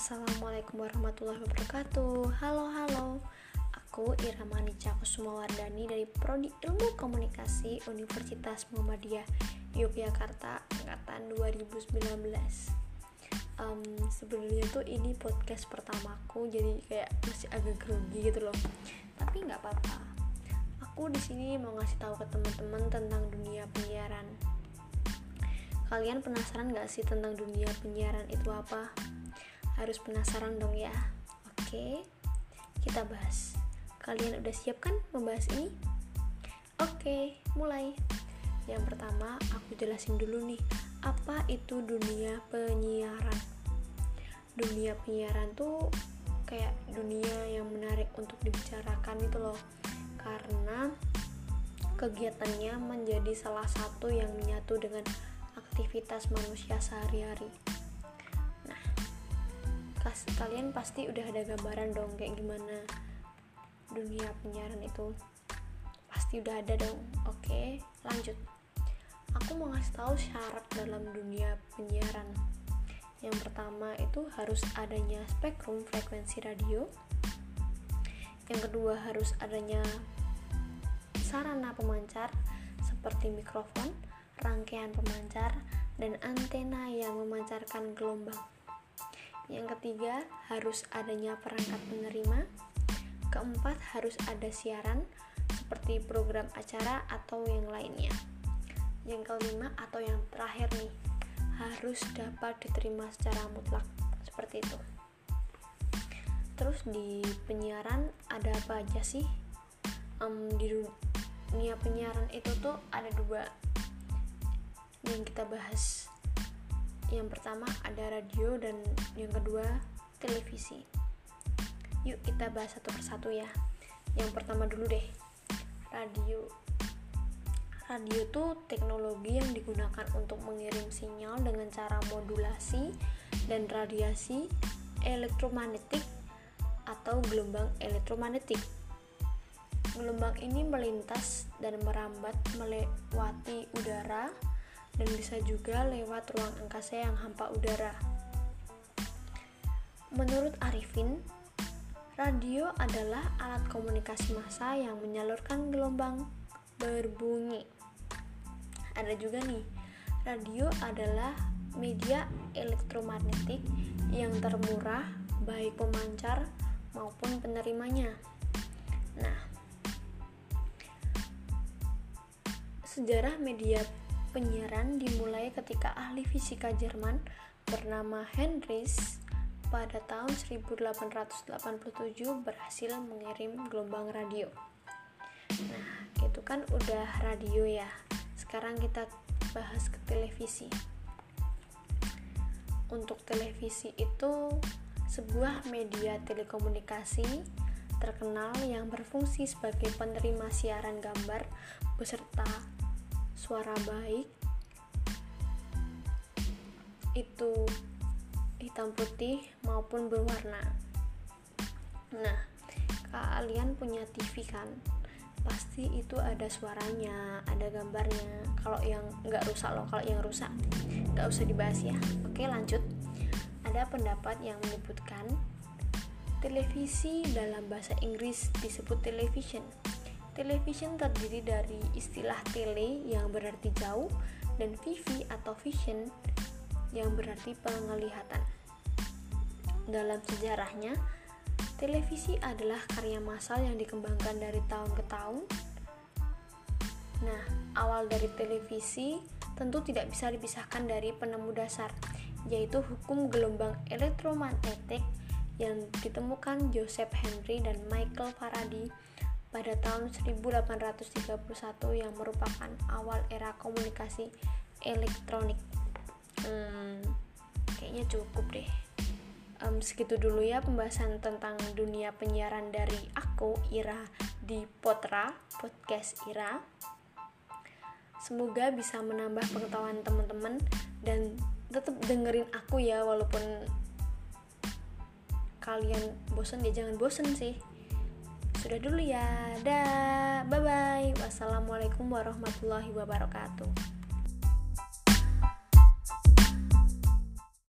Assalamualaikum warahmatullahi wabarakatuh. Halo halo. Aku Iramani Kusuma Wardani dari Prodi Ilmu Komunikasi Universitas Muhammadiyah Yogyakarta Angkatan 2019 um, Sebenarnya tuh ini podcast pertamaku Jadi kayak masih agak grogi gitu loh. Tapi nggak apa-apa. Aku di sini mau ngasih tahu ke teman-teman tentang dunia penyiaran. Kalian penasaran gak sih tentang dunia penyiaran itu apa? Harus penasaran dong ya. Oke, kita bahas. Kalian udah siap kan membahas ini? Oke, mulai. Yang pertama, aku jelasin dulu nih, apa itu dunia penyiaran? Dunia penyiaran tuh kayak dunia yang menarik untuk dibicarakan itu loh. Karena kegiatannya menjadi salah satu yang menyatu dengan aktivitas manusia sehari-hari. Nah, kalian pasti udah ada gambaran dong kayak gimana dunia penyiaran itu. Pasti udah ada dong. Oke, lanjut. Aku mau ngasih tahu syarat dalam dunia penyiaran. Yang pertama itu harus adanya spektrum frekuensi radio. Yang kedua harus adanya sarana pemancar seperti mikrofon, rangkaian pemancar, dan antena yang memancarkan gelombang. Yang ketiga, harus adanya perangkat penerima. Keempat, harus ada siaran seperti program acara atau yang lainnya. Yang kelima atau yang terakhir nih, harus dapat diterima secara mutlak seperti itu. Terus di penyiaran ada apa aja sih? Um, di dunia penyiaran itu tuh ada dua yang kita bahas yang pertama ada radio dan yang kedua televisi. Yuk kita bahas satu persatu ya. Yang pertama dulu deh radio. Radio tuh teknologi yang digunakan untuk mengirim sinyal dengan cara modulasi dan radiasi elektromagnetik atau gelombang elektromagnetik. Gelombang ini melintas dan merambat melewati udara dan bisa juga lewat ruang angkasa yang hampa udara. Menurut Arifin, radio adalah alat komunikasi massa yang menyalurkan gelombang berbunyi. Ada juga nih, radio adalah media elektromagnetik yang termurah baik pemancar maupun penerimanya. Nah, sejarah media Penyiaran dimulai ketika ahli fisika Jerman bernama Heinrich pada tahun 1887 berhasil mengirim gelombang radio. Nah, itu kan udah radio ya. Sekarang kita bahas ke televisi. Untuk televisi itu sebuah media telekomunikasi terkenal yang berfungsi sebagai penerima siaran gambar beserta suara baik itu hitam putih maupun berwarna. Nah kalian punya TV kan? Pasti itu ada suaranya ada gambarnya. Kalau yang nggak rusak loh kalau yang rusak nggak usah dibahas ya. Oke lanjut. Ada pendapat yang menyebutkan televisi dalam bahasa Inggris disebut television Television terdiri dari istilah tele yang berarti jauh dan vivi atau vision yang berarti penglihatan. Dalam sejarahnya, televisi adalah karya massal yang dikembangkan dari tahun ke tahun. Nah, awal dari televisi tentu tidak bisa dipisahkan dari penemu dasar, yaitu hukum gelombang elektromagnetik yang ditemukan Joseph Henry dan Michael Faraday pada tahun 1831 yang merupakan awal era komunikasi elektronik. Hmm, kayaknya cukup deh. Um, segitu dulu ya pembahasan tentang dunia penyiaran dari aku Ira di Potra podcast Ira. Semoga bisa menambah pengetahuan teman-teman dan tetap dengerin aku ya walaupun kalian bosan ya jangan bosen sih sudah dulu ya. Dah. Bye bye. Wassalamualaikum warahmatullahi wabarakatuh.